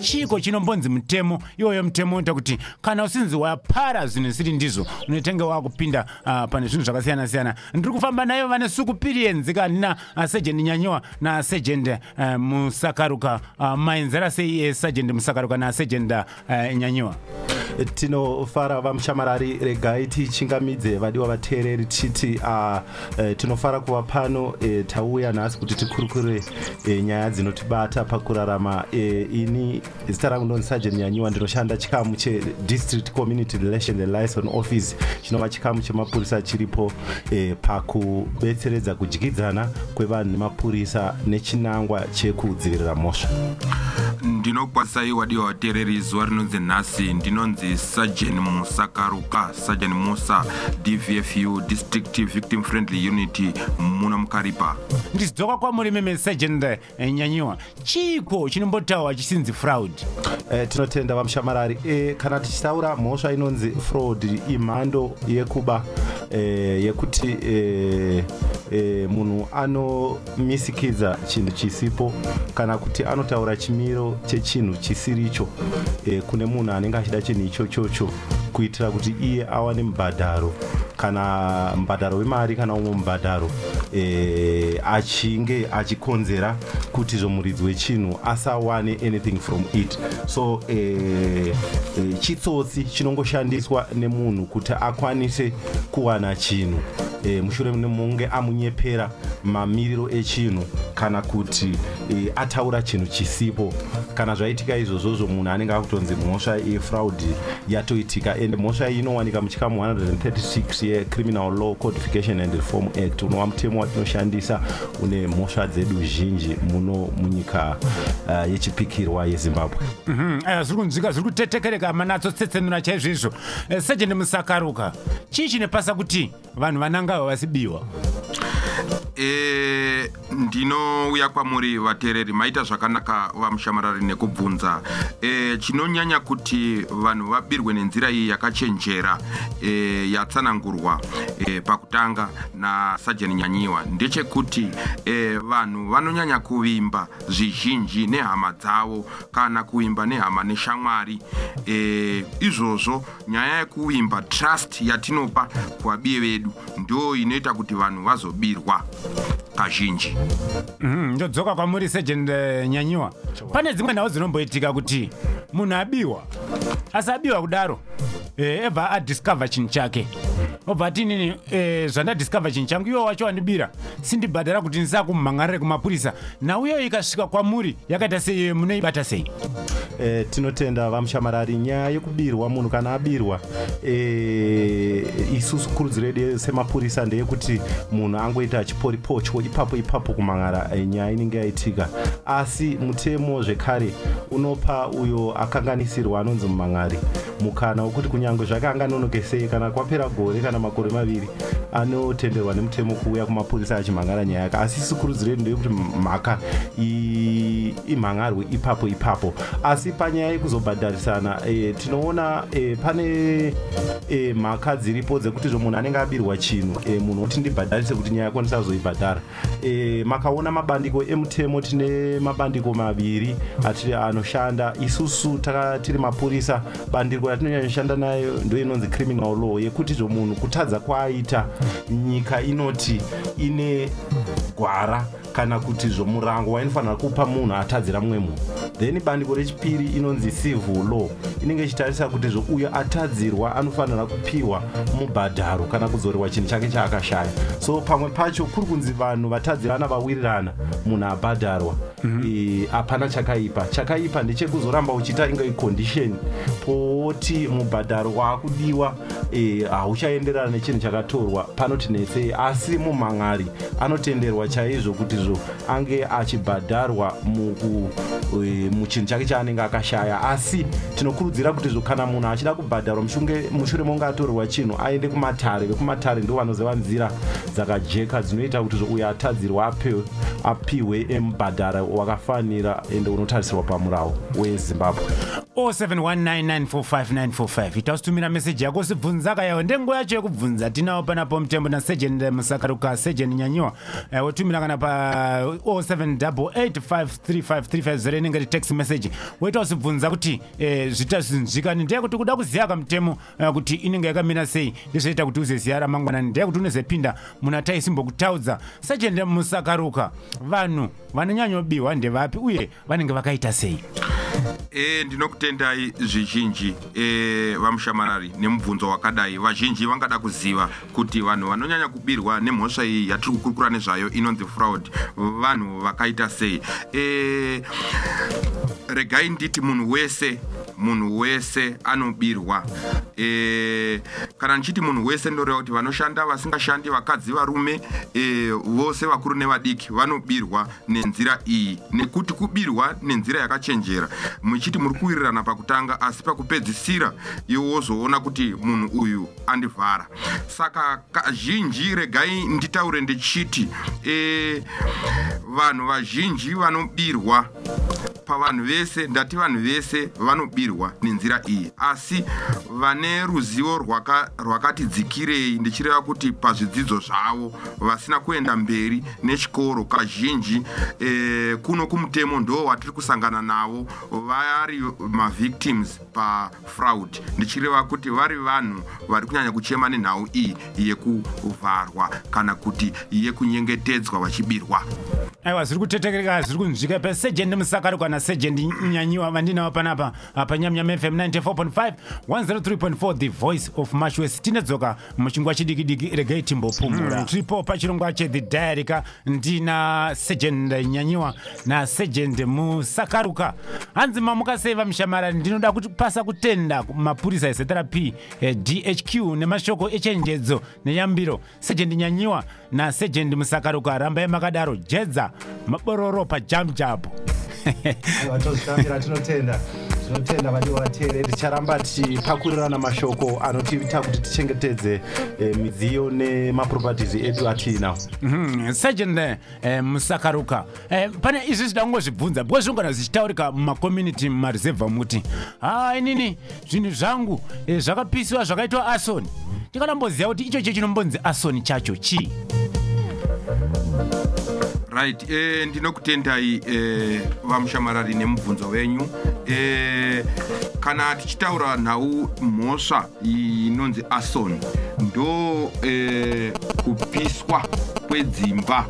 chiko chinombonzi mutemo. Iwoyo mutemo unoita kuti kana usinzi wapara zvinhu zvisiri ndizvo unotenge wakupinda uh, pane zvinhu zvakasiyana siyana ndiri kufamba nayo vane sukupirienzika ndina uh, sejendi nyanyiwa nasejendi uh, musakaruka. Uh, maenzera sei esajendi musakaruka nasejendi uh, nyanyiwa tinofara vamushamarari regai tichingamidze vadiwa vateereri tichiti uh, tinofara kuva pano uh, tauya nhasi kuti tikurukure uh, nyaya dzinotibata pakurarama uh, ini zita rangu ndonzi sajeni nyanyiwa ndinoshanda chikamu chedistrict community relation and liaison office. Chinova chikamu chemapurisa chiripo uh, pakubetseredza kudyidzana kwevanhu nemapurisa nechinangwa chekudzivirira mhosva ndinokwasai wadiwa vateereri zuva rinonzi nhasi. Ndinonzi sajeni musakaruka sajeni musa dvfu district victim friendly unity muna mukaripa. Ndizidzoka kwamuri meme sejendi uh, nyanyiwa. Chiko chinombotaurwa chisinzi fraud? Uh, tinotenda vamushamarari uh, kana tichitaura mhosva inonzi fraud imhando yekuba uh, yekuti uh, uh, munhu anomisikidza chinhu chisipo kana kuti anotaura chimiro chechinhu chisiricho e, kune munhu anenge achida chinhu ichochocho kuitira kuti iye awane mubhadharo kana mubhadharo wemari kana umwe mubhadharo e, achinge achikonzera kuti zvomuridzi wechinhu asawane anything from it. So e, e, chitsotsi chinongoshandiswa nemunhu kuti akwanise kuwana chinhu e, mushure nemunge amunyepera mamiriro echinhu kana kuti e, ataura chinhu chisipo. Kana zvaitika izvozvozvo munhu anenge akutonzi mhosva yefraud yatoitika. Ende mhosva iyi inowanika muchikamu 136 yecriminal law codification and reform act. Unova mutemo watinoshandisa une mhosva dzedu zhinji muno munyika uh, yechipikirwa yezimbabwe. Mhm, eh, zviri kunzwika zviri kutetekereka manatsotsetsenura chaizvo izvo eh, sejendi musakaruka chii chinepasa kuti vanhu vananga vasibiwa e, ndinouya kwamuri vateereri maita zvakanaka vamushamarari nekubvunza. E, chinonyanya kuti vanhu vabirwe nenzira iyi yakachenjera e, yatsanangurwa e, pakutanga nasajeni nyanyiwa. Ndechekuti e, vanhu vanonyanya kuvimba zvizhinji nehama dzavo kana kuvimba nehama neshamwari. E, izvozvo nyaya yekuvimba trust yatinopa kuvabiye vedu ndo inoita kuti vanhu vazobirwa kazhinji. Mhm, ndodzoka kwamuri sejendi nyanyiwa. Pane dzimwe nhau dzinomboitika kuti munhu abiwa asi abiwa kudaro eh, ebva adiscover chinhu chake. Obva ati inini eh, zvandadiscover chinhu changu iwo wacho wandibira. Sindibhadhara kuti ndisa kumhangarire kumapurisa. Nauyo ikasvika kwamuri yakaita sei munoibata sei? E, tinotenda vamushamarari nyaya yekubirwa munhu kana abirwa e, isusu kurudziro yedu semapurisa ndeyekuti munhu angoita chiporipocho ipapo ipapo kumhangara e, nyaya inenge yaitika. Asi mutemo zvekare unopa uyo akanganisirwa anonzi mumhangari mukana wekuti kunyange zvake anganonokesei kana kwapera gore kana makore maviri anotenderwa nemutemo kuuya kumapurisa achimhangara nyaya yake. Asi isi kurudziro yedu ndeyekuti mhaka imhangarwe ipapo ipapo. Asi panyaya yekuzobhadharisana e, tinoona e, pane e, mhaka dziripo dzekuti zvo munhu anenge abirwa chinhu e, munhu oti ndibhadharise kuti nyaya yakwanisa kuzoibhadhara e, makaona mabandiko emutemo tine mabandiko maviri atiri anoshanda. Isusu tiri mapurisa bandiko ratinonyanyashanda nayo ndo inonzi criminal law yekuti zvo munhu kutadza kwaaita nyika inoti ine gwara kana kuti zvomurango wainofanira kupa munhu atadzira mumwe munhu. Then bandiko rechipiri inonzi civil law. Inenge ichitarisa kuti zvo uyo atadzirwa anofanira kupiwa mubhadharo kana kudzorewa chinhu chake chaakashaya. So pamwe pacho kuri kunzi vanhu vatadzirana vawirirana munhu abhadharwa. Hapana mm -hmm. e, chakaipa. Chakaipa ndechekuzoramba uchiita inga icondition. Poti mubhadharo waakudiwa hauchaenderana e, nechinhu chakatorwa. Panoti netsei asi mumhangari anotenderwa chaizvo kuti zvo ange achibhadharwa muchinhu chake chaanenge akashaya. Asi tinokurudzira kuti zvo kana munhu achida kubhadharwa mushure monge atorerwa chinhu aende kumatare. Vekumatare ndo vanoziva nzira dzakajeka dzinoita kuti zvo uyo atadzirwa apiwe emubhadhara wakafanira ende unotarisirwa pamurawo wezimbabwe. 0719945945 itaositumira meseji yako usibvunza kayawo. Ndenguva yacho yekubvunza tinawo panapo mutembo nasejen musakaruka sejen nyanyiwa. Eh, wotumira kana pa 0788535350 inenge ri text message. Woita usibvunza kuti eh, zvitazinzvikani ndeyekuti kuda kuziya kamutemo eh, kuti inenge yakamira sei ndezvoita kuti uzeziya ramangwanani. Ndeyekuti unozepinda muna taisimbokutaudza sejen musakaruka vanhu vanonyanyobiwa ndevapi uye vanenge vakaita sei e ndinokutendai zvizhinji e, vamushamarari nemubvunzo wakadai. Vazhinji vangada kuziva kuti vanhu vanonyanya kubirwa nemhosva iyi yatiri kukurukura nezvayo inonzi fraud vanhu vakaita sei. E, regai nditi munhu wese munhu wese anobirwa. E, kana ndichiti munhu wese ndinoreva kuti vanoshanda vasingashandi vakadzi varume e, vose vakuru nevadiki vanobirwa nenzira iyi. Nekuti kubirwa nenzira yakachenjera. Muchiti muri kuwirirana pakutanga asi pakupedzisira iwo wozoona kuti munhu uyu andivhara. Saka kazhinji regai nditaure ndichiti e, vanhu vazhinji vanobirwa pavanhu vese ndati vanhu vese vanobirwa nenzira iyi. Asi vane ruzivo rwaka- rwakati dzikirei ndichireva kuti pazvidzidzo zvavo vasina kuenda mberi nechikoro kazhinji e, kuno kumutemo ndo watiri kusangana navo vari mavictims pafraud. Ndichireva kuti vari vanhu vari kunyanya kuchema nenhau iyi yekuvharwa kana kuti yekunyengetedzwa vachibirwa. Aiwa zviri kutetekereka zviri kunzvika pasejendi musakaruka nasejendi nyanyiwa vandinawo panapa panyamnyam fm 94.5 103.4 the voice of mashwes tinedzoka muchingwa chidiki-diki regai timbopumura tiripo pachirongwa chethe diarika ndina sejendi nyanyiwa nasejendi musakaruka. Hanzi mamuka sei vamushamarari ndinoda kupasa kutenda mapurisa ezethera p eh, dhq nemashoko echenjedzo neyambiro sejendi nyanyiwa nasejendi musakaruka. Rambai makadaro jedza mabororo pajamjabu aiwa tozvitambira tinotenda tinotenda vadiwa vateereri ticharamba tichipakurirana mashoko anotiita kuti tichengetedze eh, midziyo nemaproperties edu atiinawo Mhm, sergeant eh, musakaruka. Eh, pane izvi zvida kungozvibvunza because zvinogona zvichitaurika mumakommunity mumareserva muti ha inini zvinhu zvangu zvakapisiwa zvakaitwa asoni ndinganamboziva kuti ichocho chinombonzi asoni chacho chii right eh, ndinokutendai eh, vamushamarari nemubvunzo wenyu. Eh, kana tichitaura nhau mhosva inonzi ason ndo eh, kupiswa kwedzimba.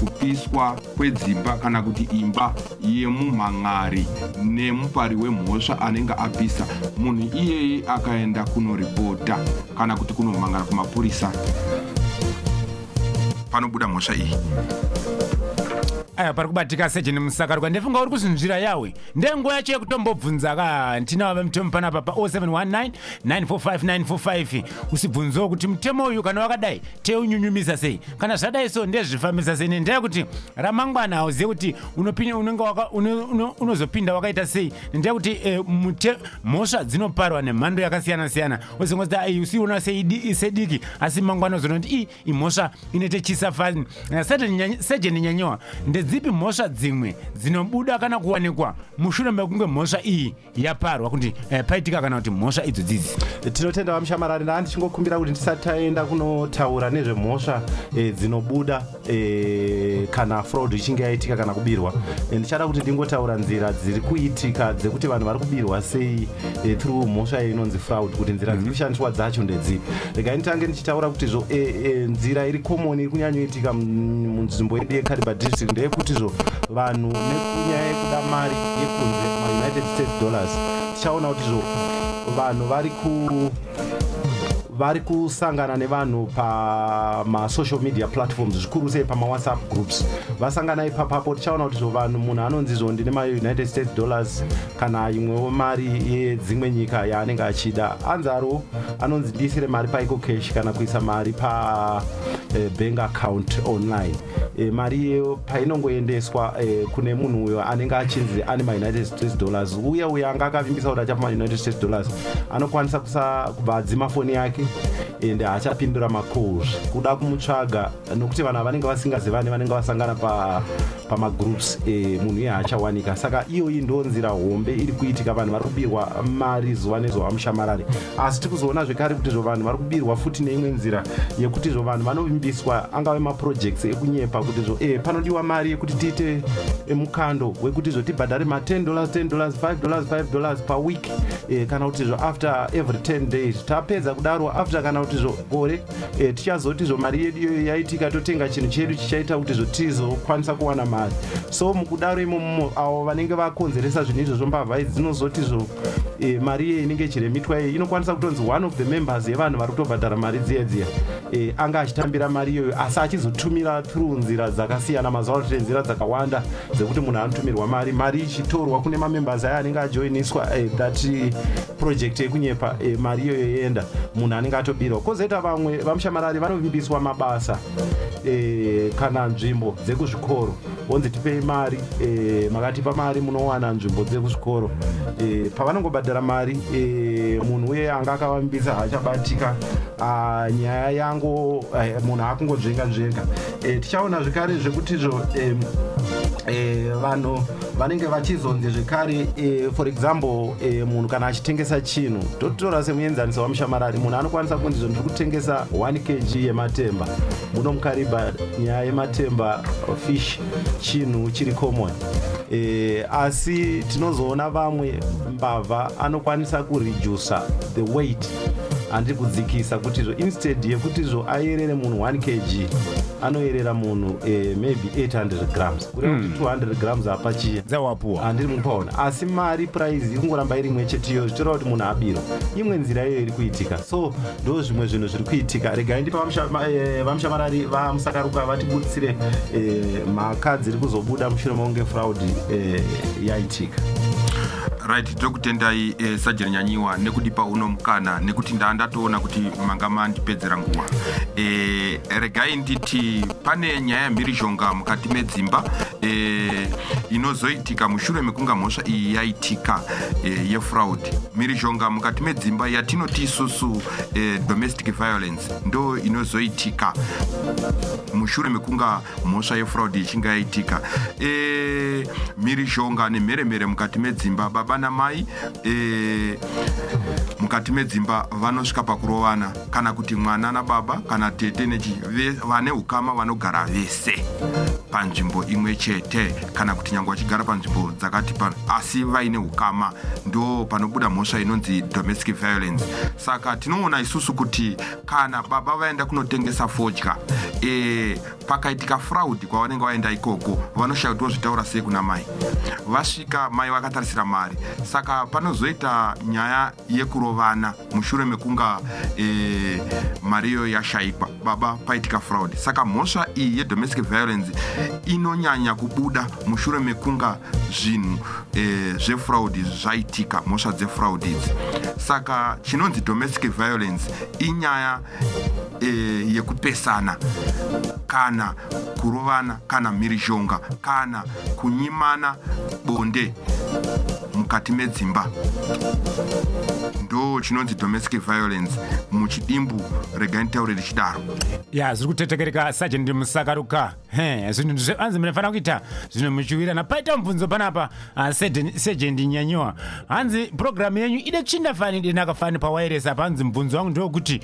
Kupiswa kwedzimba kana kuti imba yemumhan'ari nemupari wemhosva anenge apisa. Munhu iyeye akaenda kunoripota kana kuti kunomhangara kumapurisa panobuda mhosva iyi aya pari kubatika sejeni musakaruka ndefunga uri kuzinzvira yawe. Ndenguva yacho yekutombobvunza ka tinava mutemo panapa pa 0719 945945 usibvunzewo kuti mutemo uyu kana wakadai teunyunyumisa sei. Kana zvadai so ndezvifambisa sei. Nendaya yekuti ramangwana hauzive kuti unozopinda wakaita sei. Nendaya yekuti eh, mhosva dzinoparwa nemhando yakasiyana-siyana. Ozongoti ai usiona sediki asi mangwana uzonoti i imhosva inoite chisafani sejeni nyanyiwa ndedzipi mhosva dzimwe dzinobuda kana kuwanikwa mushure mekunge mhosva iyi yaparwa kuti eh, paitika kana kuti mhosva idzo dzidzi tinotenda vamushamarari ndaa ndichingokumbira kuti tisati taenda kunotaura nezvemhosva eh, dzinobuda eh, kana fraud ichinge yaitika kana kubirwa. Eh, ndichada kuti ndingotaura nzira dziri kuitika dzekuti vanhu vari kubirwa sei eh, through mhosva inonzi fraud kuti nzira dziri kushandiswa dzacho ndedzipi regai nditange ndichitaura kutizvo eh, eh, nzira iri common iri kunyanyoitika mu- munzvimbo yedu yekariba district ndeyekutizvo vanhu nekunyaya yekuda mari yekunze maunited states dollars tichaona kutizvo vanhu vari ku vari kusangana nevanhu pamasocial media platforms zvikuru sei pamawhatsapp groups. Vasangana ipapapo tichaona kuti zvo vanhu munhu anonzi zvo ndine maunited states dollars kana imwewo mari yedzimwe nyika yaanenge achida anzaro anonzi ndiisire mari paiko cash kana kuisa mari pa eh, account online. E, mari iyeyo painongoendeswa e, kune munhu uyo anenge achinzi ane maunited states dollars uye uyo anga akavimbisa kuti achapa maunited states dollars anokwanisa kusa kubva adzima foni yake ende haachapindura macalls kuda kumutsvaga nokuti vanhu ava vanenge vasingazivani vanenge vasangana pa pamagroups e, munhu iye haachawanika saka iyoyi ndo nzira hombe iri kuitika. Vanhu vari kubirwa mari zuva nezuva mushamarare asi tiri kuzoona zvekare kuti zvo vanhu vari kubirwa futi neimwe nzira yekuti zvo vanhu vanovimbiswa angave maprojects ekunyepa kuti zvo e, panodiwa mari yekuti tiite mukando wekuti zvo tibhadhare ma10 dollars 10 dollars 5 dollars 5 dollars per week. E, kana kuti zvo after every 10 days. Tapedza kudaro after kana kuti zvo gore. E, tichazoti zvo mari yedu iyoyo yaitika totenga chinhu chedu chichaita kuti zvo tizokwanisa kuwana mari so mukudaro imomo avo vanenge vakonzeresa zvinhu izvozvo mbavha idzi dzinozoti zvo e, mari iye inenge ichiremitwa iyi inokwanisa kutonzi one of the members yevanhu vari kutobhadhara mari dziya dziya. E, anga achitambira mari iyoyo asi achizotumira through nzira dzakasiyana mazuva tine nzira dzakawanda dzekuti munhu anotumirwa mari. Mari ichitorwa kune mamembers aya anenge ajoiniswa e, that project yekunyepa e, mari iyoyo yoenda munhu anenge atobirwa. Kwozoita vamwe vamushamarari vanovimbiswa mabasa e, kana nzvimbo dzekuzvikoro onzi tipei mari e, makatipa mari munowana nzvimbo dzekuzvikoro e, pavanongobhadhara mari e, munhu uye anga akavavimbisa haachabatika Ah, nyaya yango eh, munhu akungodzvenga dzvenga e, tichaona zvekare zvekutizvo e, vanhu vanenge vachizonzi zvekare e, for example e, munhu kana achitengesa chinhu totora semuenzaniso wamushamarari munhu anokwanisa kunzi zvo ndiri kutengesa 1 kg yematemba muno mukariba nyaya yematemba fish chinhu chiri common. E, asi tinozoona vamwe mbavha anokwanisa kuredusa the weight handiri kudzikisa kuti zvo instead yekuti zvo ayerere munhu 1 kg anoyerera munhu eh, maybe 800 grams. Kureva kuti 200 grams apachiya dzawapuwa handiri mupaona asi mari price iri kungoramba iri imwe chete iyo zvichireva kuti munhu abirwa imwe nzira iyoyo iri kuitika. So ndo zvimwe zvinhu zviri kuitika. Regai ndipa vamusha- ma- eh, vamushamarari vamusakaruka vatibutsire eh, mhaka dziri kuzobuda mushure maunge fraudi eh, yaitika right tokutendai eh, sajeri nyanyiwa nekudipa uno mukana nekuti ndaa ndatoona kuti manga mandipedzera nguva eh, regai nditi pane nyaya yamhirizhonga mukati medzimba eh, inozoitika mushure mekunga mhosva iyi yaitika eh, yefraud. Mhirizhonga mukati medzimba yatinoti isusu eh, domestic violence ndo inozoitika mushure mekunga mhosva yefraud ichinge yaitika e, mhirizhonga nemheremhere mukati medzimba baba namai e, mukati medzimba vanosvika pakurovana kana kuti mwana nababa kana tete nechi vane ukama vanogara vese panzvimbo imwe chete. Kana kuti nyange vachigara panzvimbo dzakati pano asi vaine ukama ndo panobuda mhosva inonzi domestic violence. Saka tinoona isusu kuti kana baba vaenda kunotengesa fodya e, pakaitika fraud kwavanenge vaenda ikoko vanoshaya kuti vozvitaura sei kuna mai. Vasvika mai vakatarisira mari saka panozoita nyaya yekurovana mushure mekunga e, mari iyoyo yashayikwa baba paitika fraud. Saka mhosva iyi yedomestic violence inonyanya kubuda mushure mekunga zvinhu e, zvefraud zvaitika mhosva dzefraud idzi. Saka chinonzi domestic violence inyaya e, yekupesana kana kurovana kana mhirizhonga kana kunyimana bonde mukati medzimba. Ndo chinonzi domestic violence. Muchidimbu regai nditaure richidaro ya zviri kutetekereka sajendi musakaruka. He, zvinhu hanzi munofanira kuita zvinhu muchiwirana paita mubvunzo panapa ah, sejendi nyanyiwa. Hanzi purogiramu yenyu ide chindafanide nakafani pawairesi apa hanzi mubvunzo wangu ndewokuti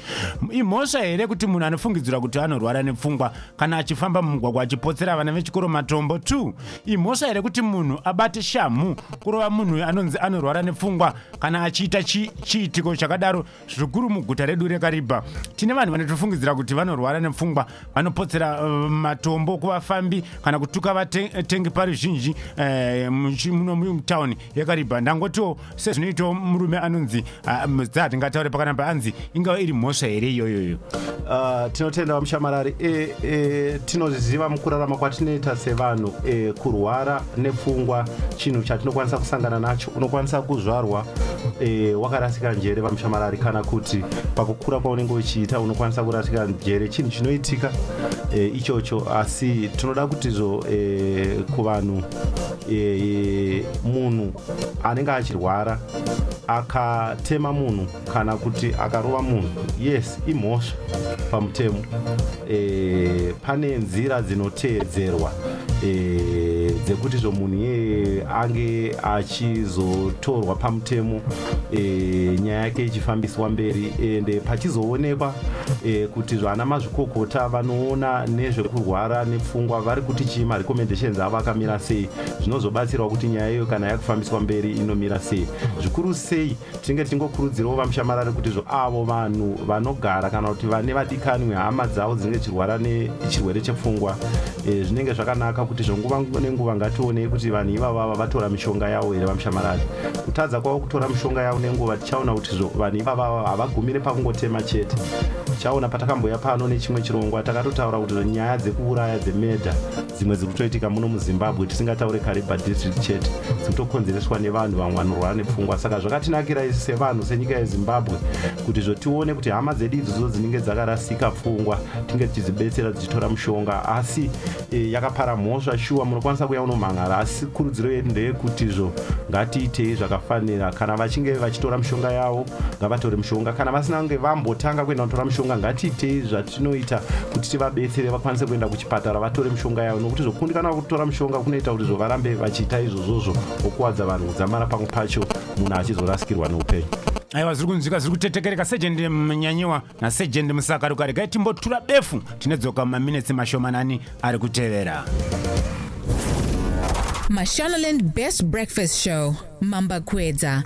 imhosva here kuti munhu anofungidzirwa kuti anorwara nepfungwa kana achifamba mumugwagwa achipotsera vana vechikoro matombo 2 imhosva here kuti munhu abate shamhu kurova munhu anonzi anorwara nepfungwa kana achiita chi- chiitiko chakadaro zvikuru muguta redu rekaribha? Tine vanhu vanotofungidzira kuti vanorwara nepfungwa vanopotsera uh, matombo kuvafambi kana kutuka vatengi paruzhinji eh, muno mutauni yekaribha. Ndangotiwo sezvinoitawo murume anonzi ah, muzita hatingataure pakanapa anzi ingava iri mhosva here iyoyoyo Uh, tinotenda vamushamarari e, e, tinoziva mukurarama kwatinoita sevanhu e, kurwara nepfungwa chinhu chatinokwanisa kusangana nacho. Unokwanisa kuzvarwa e, wakarasika njere vamushamarari kana kuti pakukura kwaunenge uchiita unokwanisa kurasika njere chinhu chinoitika e, ichocho. Asi tinoda kutizvo e, kuvanhu e, e, munhu anenge achirwara akatema munhu kana kuti akarova munhu yes imhosva pamutemo. E, pane nzira dzinoteedzerwa e, dzekuti zvo munhu iyeye ange achizotorwa pamutemo e, nyaya yake ichifambiswa mberi ende pachizoonekwa e, kuti zvana mazvikokota vanoona nezvekurwara nepfungwa vari kuti chii marecommendations avo akamira sei. Zvinozobatsirawo kuti nyaya iyo kana yakufambiswa mberi inomira sei. Zvikuru sei tinge tingokurudzirawo vamushamarari kuti zvo avo vanhu vanogara kana kuti vane vadikanwi hama dzavo dzinenge chirwara nechirwere chepfungwa e, zvinenge zvakanaka kuti zvonguva nenguva ngationei kuti vanhu ivavava vatora mishonga yavo here vamushamarari kutadza kwavo kutora mishonga yavo nenguva tichaona kuti vanhu ivavava havagumire pakungotema chete. Tichaona patakamboya pano nechimwe chirongwa takatotaura kuti nyaya dzekuuraya dzemedha dzimwe dziri kutoitika muno muzimbabwe tisingataure kariba district chete dziri kutokonzereswa nevanhu vamwe vanorwara nepfungwa. Saka zvakatinakira isi sevanhu senyika yezimbabwe kuti zvotione kuti hama dzedu idzodzo dzinenge dzakarasika pfungwa tinge tichizibetsera dzichitora mushonga asi e, yakapara mhosva shuwa munokwanisa kuya unomhan'ara asi kurudziro yedu ndeyekuti zvo ngatiitei zvakafanira. Kana vachinge vachitora mishonga yavo ngavatore mishonga. Kana vasina kunge vambotanga kuenda kutora mishonga ngatiitei zvatinoita kuti tivabetsere vakwanise kuenda kuchipatara vatore mishonga yavo. Nokuti zvokundikana kutora mishonga kunoita kuti zvo varambe vachiita izvozvozvo okuwadza vanhu kudzamara pamwe pacho munhu achizorasikirwa neupenyu. Aiwa zviri kunzwika zviri kutetekereka. Sejendi munyanyiwa nasejendi musakaruka regai timbotura befu. Tinedzoka mumaminitsi mashomanani ari kutevera Mashonaland Best Breakfast Show, Mamba Kweza.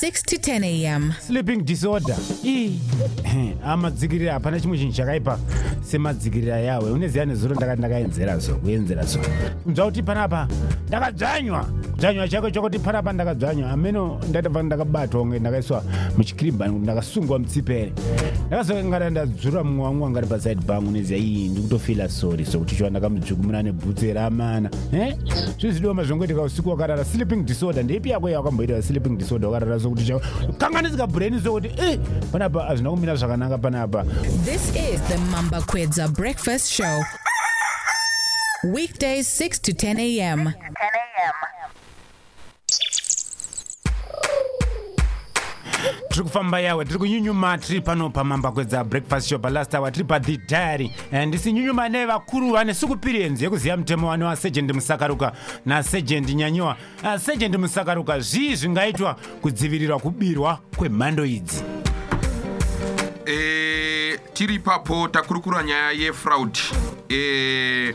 6 to 10 a.m. sleeping disorder. Ii amadzikirira hapana chimwe chinhu chakaipa semadzikirira yawe. Uneziva nezuro ndakati ndakaenzera zo kuenzera zo. Unzwa kuti panapa? Ndakadzvanywa chako chokuti ameno ndatabva ndakabatwa unge ndakaiswa ndakasungwa ndadzura mumwe wangu paside pangu uneziva ii ndikutofila sori nebhutsi ramana mazvongoitika usiku wakarara sleeping disorder ndeipi yako sleeping disorder wakarara sokuti kanganisika sokuti e eh, panapa hazvina kumira panapa This is the Mamba Kweza Breakfast Show. Weekdays 6 to 10 a.m. tiri kufamba yawe tiri kunyunyuma tiri pano pamamba kwedza breakfast show palast hour tiri pathi diary. Eh, ndisi nyunyuma nevakuru vane sukupirienzi yekuziva mutemo wane wasejendi musakaruka nasejendi nyanyiwa Ah, sejendi musakaruka zvii zvingaitwa kudzivirirwa kubirwa kwemhando idzi? E, tiri ipapo takurukura nyaya yefraud. E,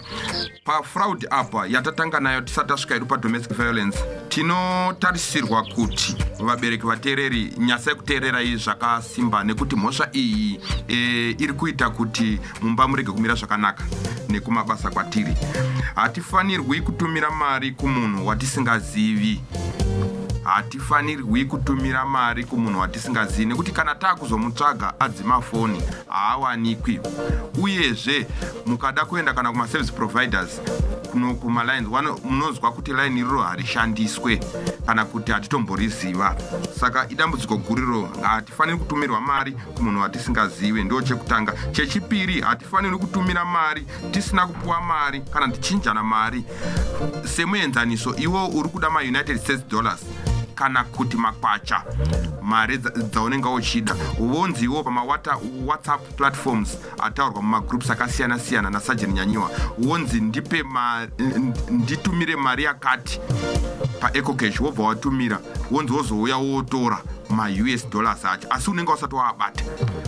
pafraud apa yatatanga nayo tisati tasvika idu padomestic violence tinotarisirwa kuti vabereki vateereri nyasai kuteererai zvakasimba nekuti mhosva iyi e, iri kuita kuti mumba murege kumira zvakanaka nekumabasa kwatiri. Hatifanirwi kutumira mari kumunhu watisingazivi hatifanirwi kutumira mari kumunhu watisingazivi nekuti kana taakuzomutsvaga adzima foni. Haawanikwi. Uyezve mukada kuenda kana kumaservice providers kuno kumalines munonzwa kuti laini iroro harishandiswe kana kuti hatitomboriziva saka idambudziko guriro hatifaniri kutumirwa mari kumunhu watisingazive ndo chekutanga. Chechipiri hatifaniri kutumira mari tisina kupiwa mari kana tichinjana mari. Semuenzaniso iwo uri kuda maunited states dollars kana kuti makwacha mari dza- dzaunenge uchida. Wonziwo pamawhatsapp platforms ataurwa mumagroups akasiyana-siyana nasajeni nyanyiwa. Wonzi ndipe ma- nditumire mari yakati paecocash wobva watumira wonzi wozouya wotora maus dollars acho asi unenge usati waabata.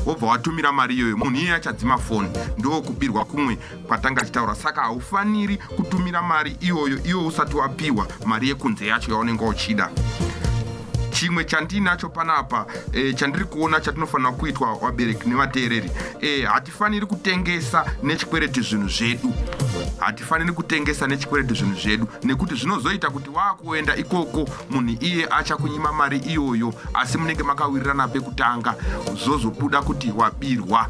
Wobva watumira mari iyoyo munhu iye achadzima foni ndo kubirwa kumwe kwatanga achitaura. Saka haufaniri kutumira mari iyoyo iwo usati wapiwa mari yekunze yacho yaunenge uchida. Chimwe chandinacho panapa e, chandiri kuona chatinofanira kuitwa vabereki nevateereri e, hatifaniri kutengesa nechikwereti zvinhu zvedu hatifaniri kutengesa nechikwereti zvinhu zvedu nekuti zvinozoita kuti waakuenda ikoko munhu iye achakunyima mari iyoyo asi munenge makawirirana pekutanga zozobuda kuti wabirwa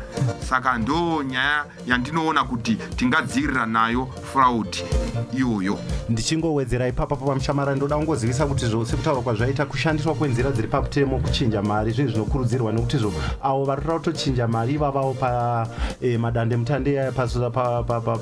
saka ndo nyaya yandinoona kuti tingadzivirira nayo fraud iyoyo. Ndichingowedzera ipapa pamushamarani ndoda kungozivisa kuti zvo sekutaurwa kwazvaita kushandiswa kwenzira dziri pamutemo kuchinja mari. Zvinhu zvinokurudzirwa nekuti zvo avo vari kuda kutochinja mari ivavavo pamadandemutande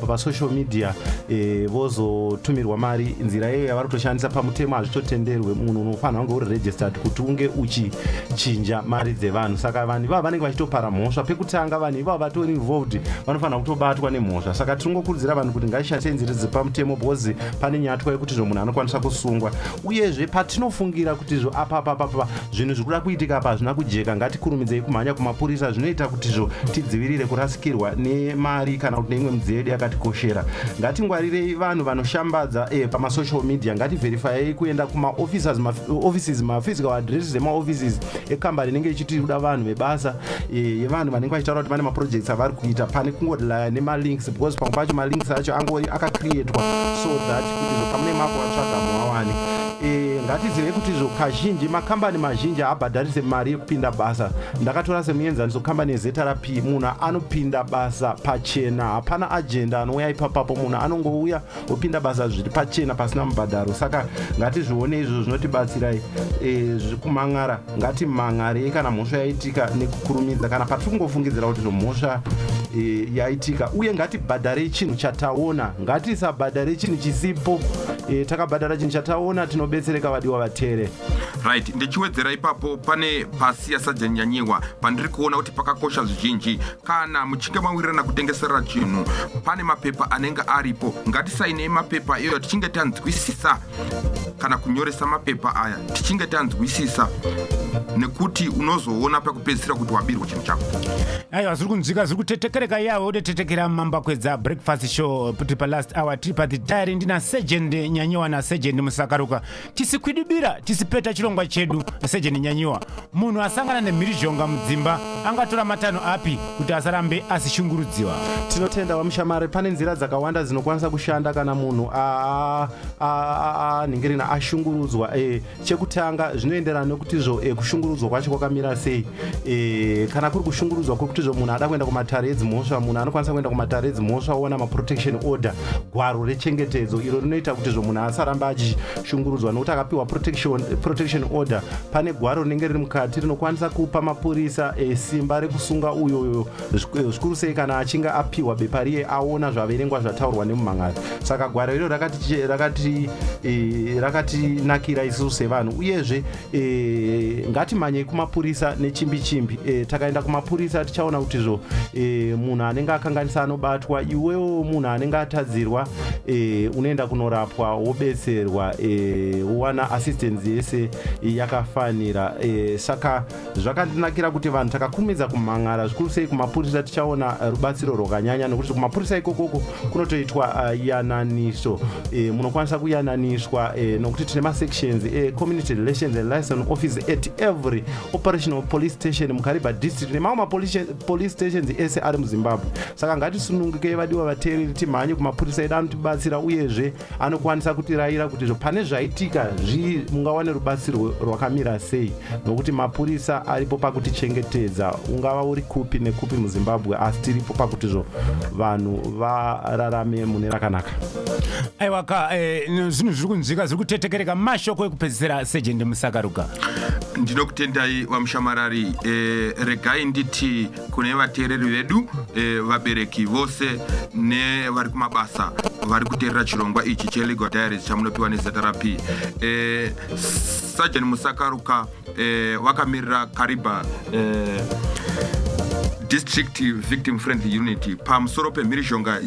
pasocial media eh, vozotumirwa mari. Nzira iyoyo yavari kutoshandisa pamutemo hazvitotenderwe munhu unofanira kunge uri registered kuti unge uchichinja mari dzevanhu. Saka vanhu ivava vanenge vachitopara mhosva pekutanga vanhu ivavo ava vatori involved vanofanira kutobatwa nemhosva. Saka tiringokurudzira vanhu kuti ngaishandise nzira dzepamutemo because pane nyatwa yekuti zvo munhu anokwanisa kusungwa. Uyezve patinofungira kuti zvo apapapapa zvinhu zviri kuda kuitika apa hazvina kujeka. Ngatikurumidzei kumhanya kumapurisa zvinoita kuti zvo tidzivirire kurasikirwa nemari kana kuti neimwe midziyo yedu yakatikoshera. Ngatingwarirei vanhu vanoshambadza eh, pamasocial media. Ngativherifyei kuenda kumaoffices maphysical addresses emaoffices ekambani inenge ichitiuda vanhu vebasa eh, yevanhu vanenge vachitaura kuti vane maprojects avari kuita pane kungodlaya nemalinks because pamwe pacho malinks acho angori akacreatwa so that kuti zvo pamune mapo vatsvaga muwawani e, ngatizivei kuti zvo kazhinji makambani mazhinji haabhadharise mari yekupinda basa. Ndakatora semuenzaniso kambani yezeta rapi munhu anopinda basa pachena. Hapana ajenda anouya ipapapo munhu anongouya opinda basa zviri pachena pasina mubhadharo. Saka ngatizvione izvo zvinotibatsirai e, kumang'ara. Ngatimang'arei kana mhosva yaitika nekukurumidza kana patiringofungidzira kuti mhosva e, yaitika. Uye ngatibhadharei chinhu chataona. Ngatisabhadharei chinhu chisipo e, takabhadhara chinhu chataona tinobetsereka vadiwa vatere right. Ndichiwedzera ipapo pane pasi yasajanyanyiwa pandiri kuona kuti pakakosha zvizhinji kana muchinge mawirirana kutengesera chinhu pane mapepa anenge aripo. Ngatisainei mapepa iyoyo tichinge tanzwisisa kana kunyoresa mapepa aya tichinge tanzwisisa nekuti unozoona pakupedzisira kuti wabirwa chinhu chako. Aiwa zviri kunzwika zviri kutetekereka yawe udetetekera mambakwedza breakfast show kuti palast hour tiri patitayari ndina segend nyanyiwa nasegend musakaruka. Tisikwidibira tisipeta chirongwa chedu segend nyanyiwa munhu asangana nemhirizhonga mudzimba angatora matanho api kuti asarambe asishungurudziwa. Tinotenda vamushamari pane nzira dzakawanda dzinokwanisa kushanda kana munhu anhingerina ashungurudzwa. E, chekutanga zvinoenderana nekuti zvo e, kushungurudzwa kwacho kwakamira sei. E, kana kuri kushungurudzwa kwekuti zvo munhu ada kuenda kumatare edzimhosva munhu anokwanisa kuenda kumatare edzimhosva oona maprotection order gwaro rechengetedzo iro rinoita kuti zvo munhu asaramba achishungurudzwa nokuti akapiwa protection, protection order. Pane gwaro rinenge riri mukati rinokwanisa kupa mapurisa e, simba rekusunga uyoyo zvikuru sei kana achinge apiwa bepa riye aona zvaverengwa zvataurwa nemumhan'ari saka gwaro iro rakatinakira rakati, e, rakati isusu sevanhu. Uyezve e, ngatimhanyei kumapurisa nechimbi chimbi e, takaenda kumapurisa tichaona kuti zvo e, munhu anenge akanganisa anobatwa iwewo munhu anenge atadzirwa e, unoenda kunorapwa wobetserwa e, wowana assistance yese yakafanira. E, saka zvakandinakira kuti vanhu takakumidza kumhan'ara zvikuru sei kumapurisa tichaona rubatsiro rwakanyanya nokuti kumapurisa ikokoko kunotoitwa uh, yananiso. E, munokwanisa kuyananiswa e, nokuti tine masections ecommunity relations and license office at every operational police station mukariba district nemamwe mapolice stations ese ari muzimbabwe. Saka ngatisunungukei vadiwa vateereri timhanye kumapurisa edu anotibatsira uyezve anokwanisa kutirayira kuti pane zvaitika zvii mungawane rubatsiro rwakamira sei. Nokuti mapurisa aripo pakutichengetedza ungava uri kupi nekupi muzimbabwe asi tiripo pakuti zvo vanhu vararame mune rakanaka. Aiwa ka eh, zvinhu zviri kunzwika zviri kutetekereka mashoko ekupedzisira sejendi musakaruka. Ndinokutendai vamushamarari e, regai nditi kune vateereri vedu e, vabereki vose nevari kumabasa vari kuteerera chirongwa ichi chelegal diaries chamunopiwa nezeta rapi sajani musakaruka e, wakamirira kariba e, district victim friendly unity pamusoro pemhirizhonga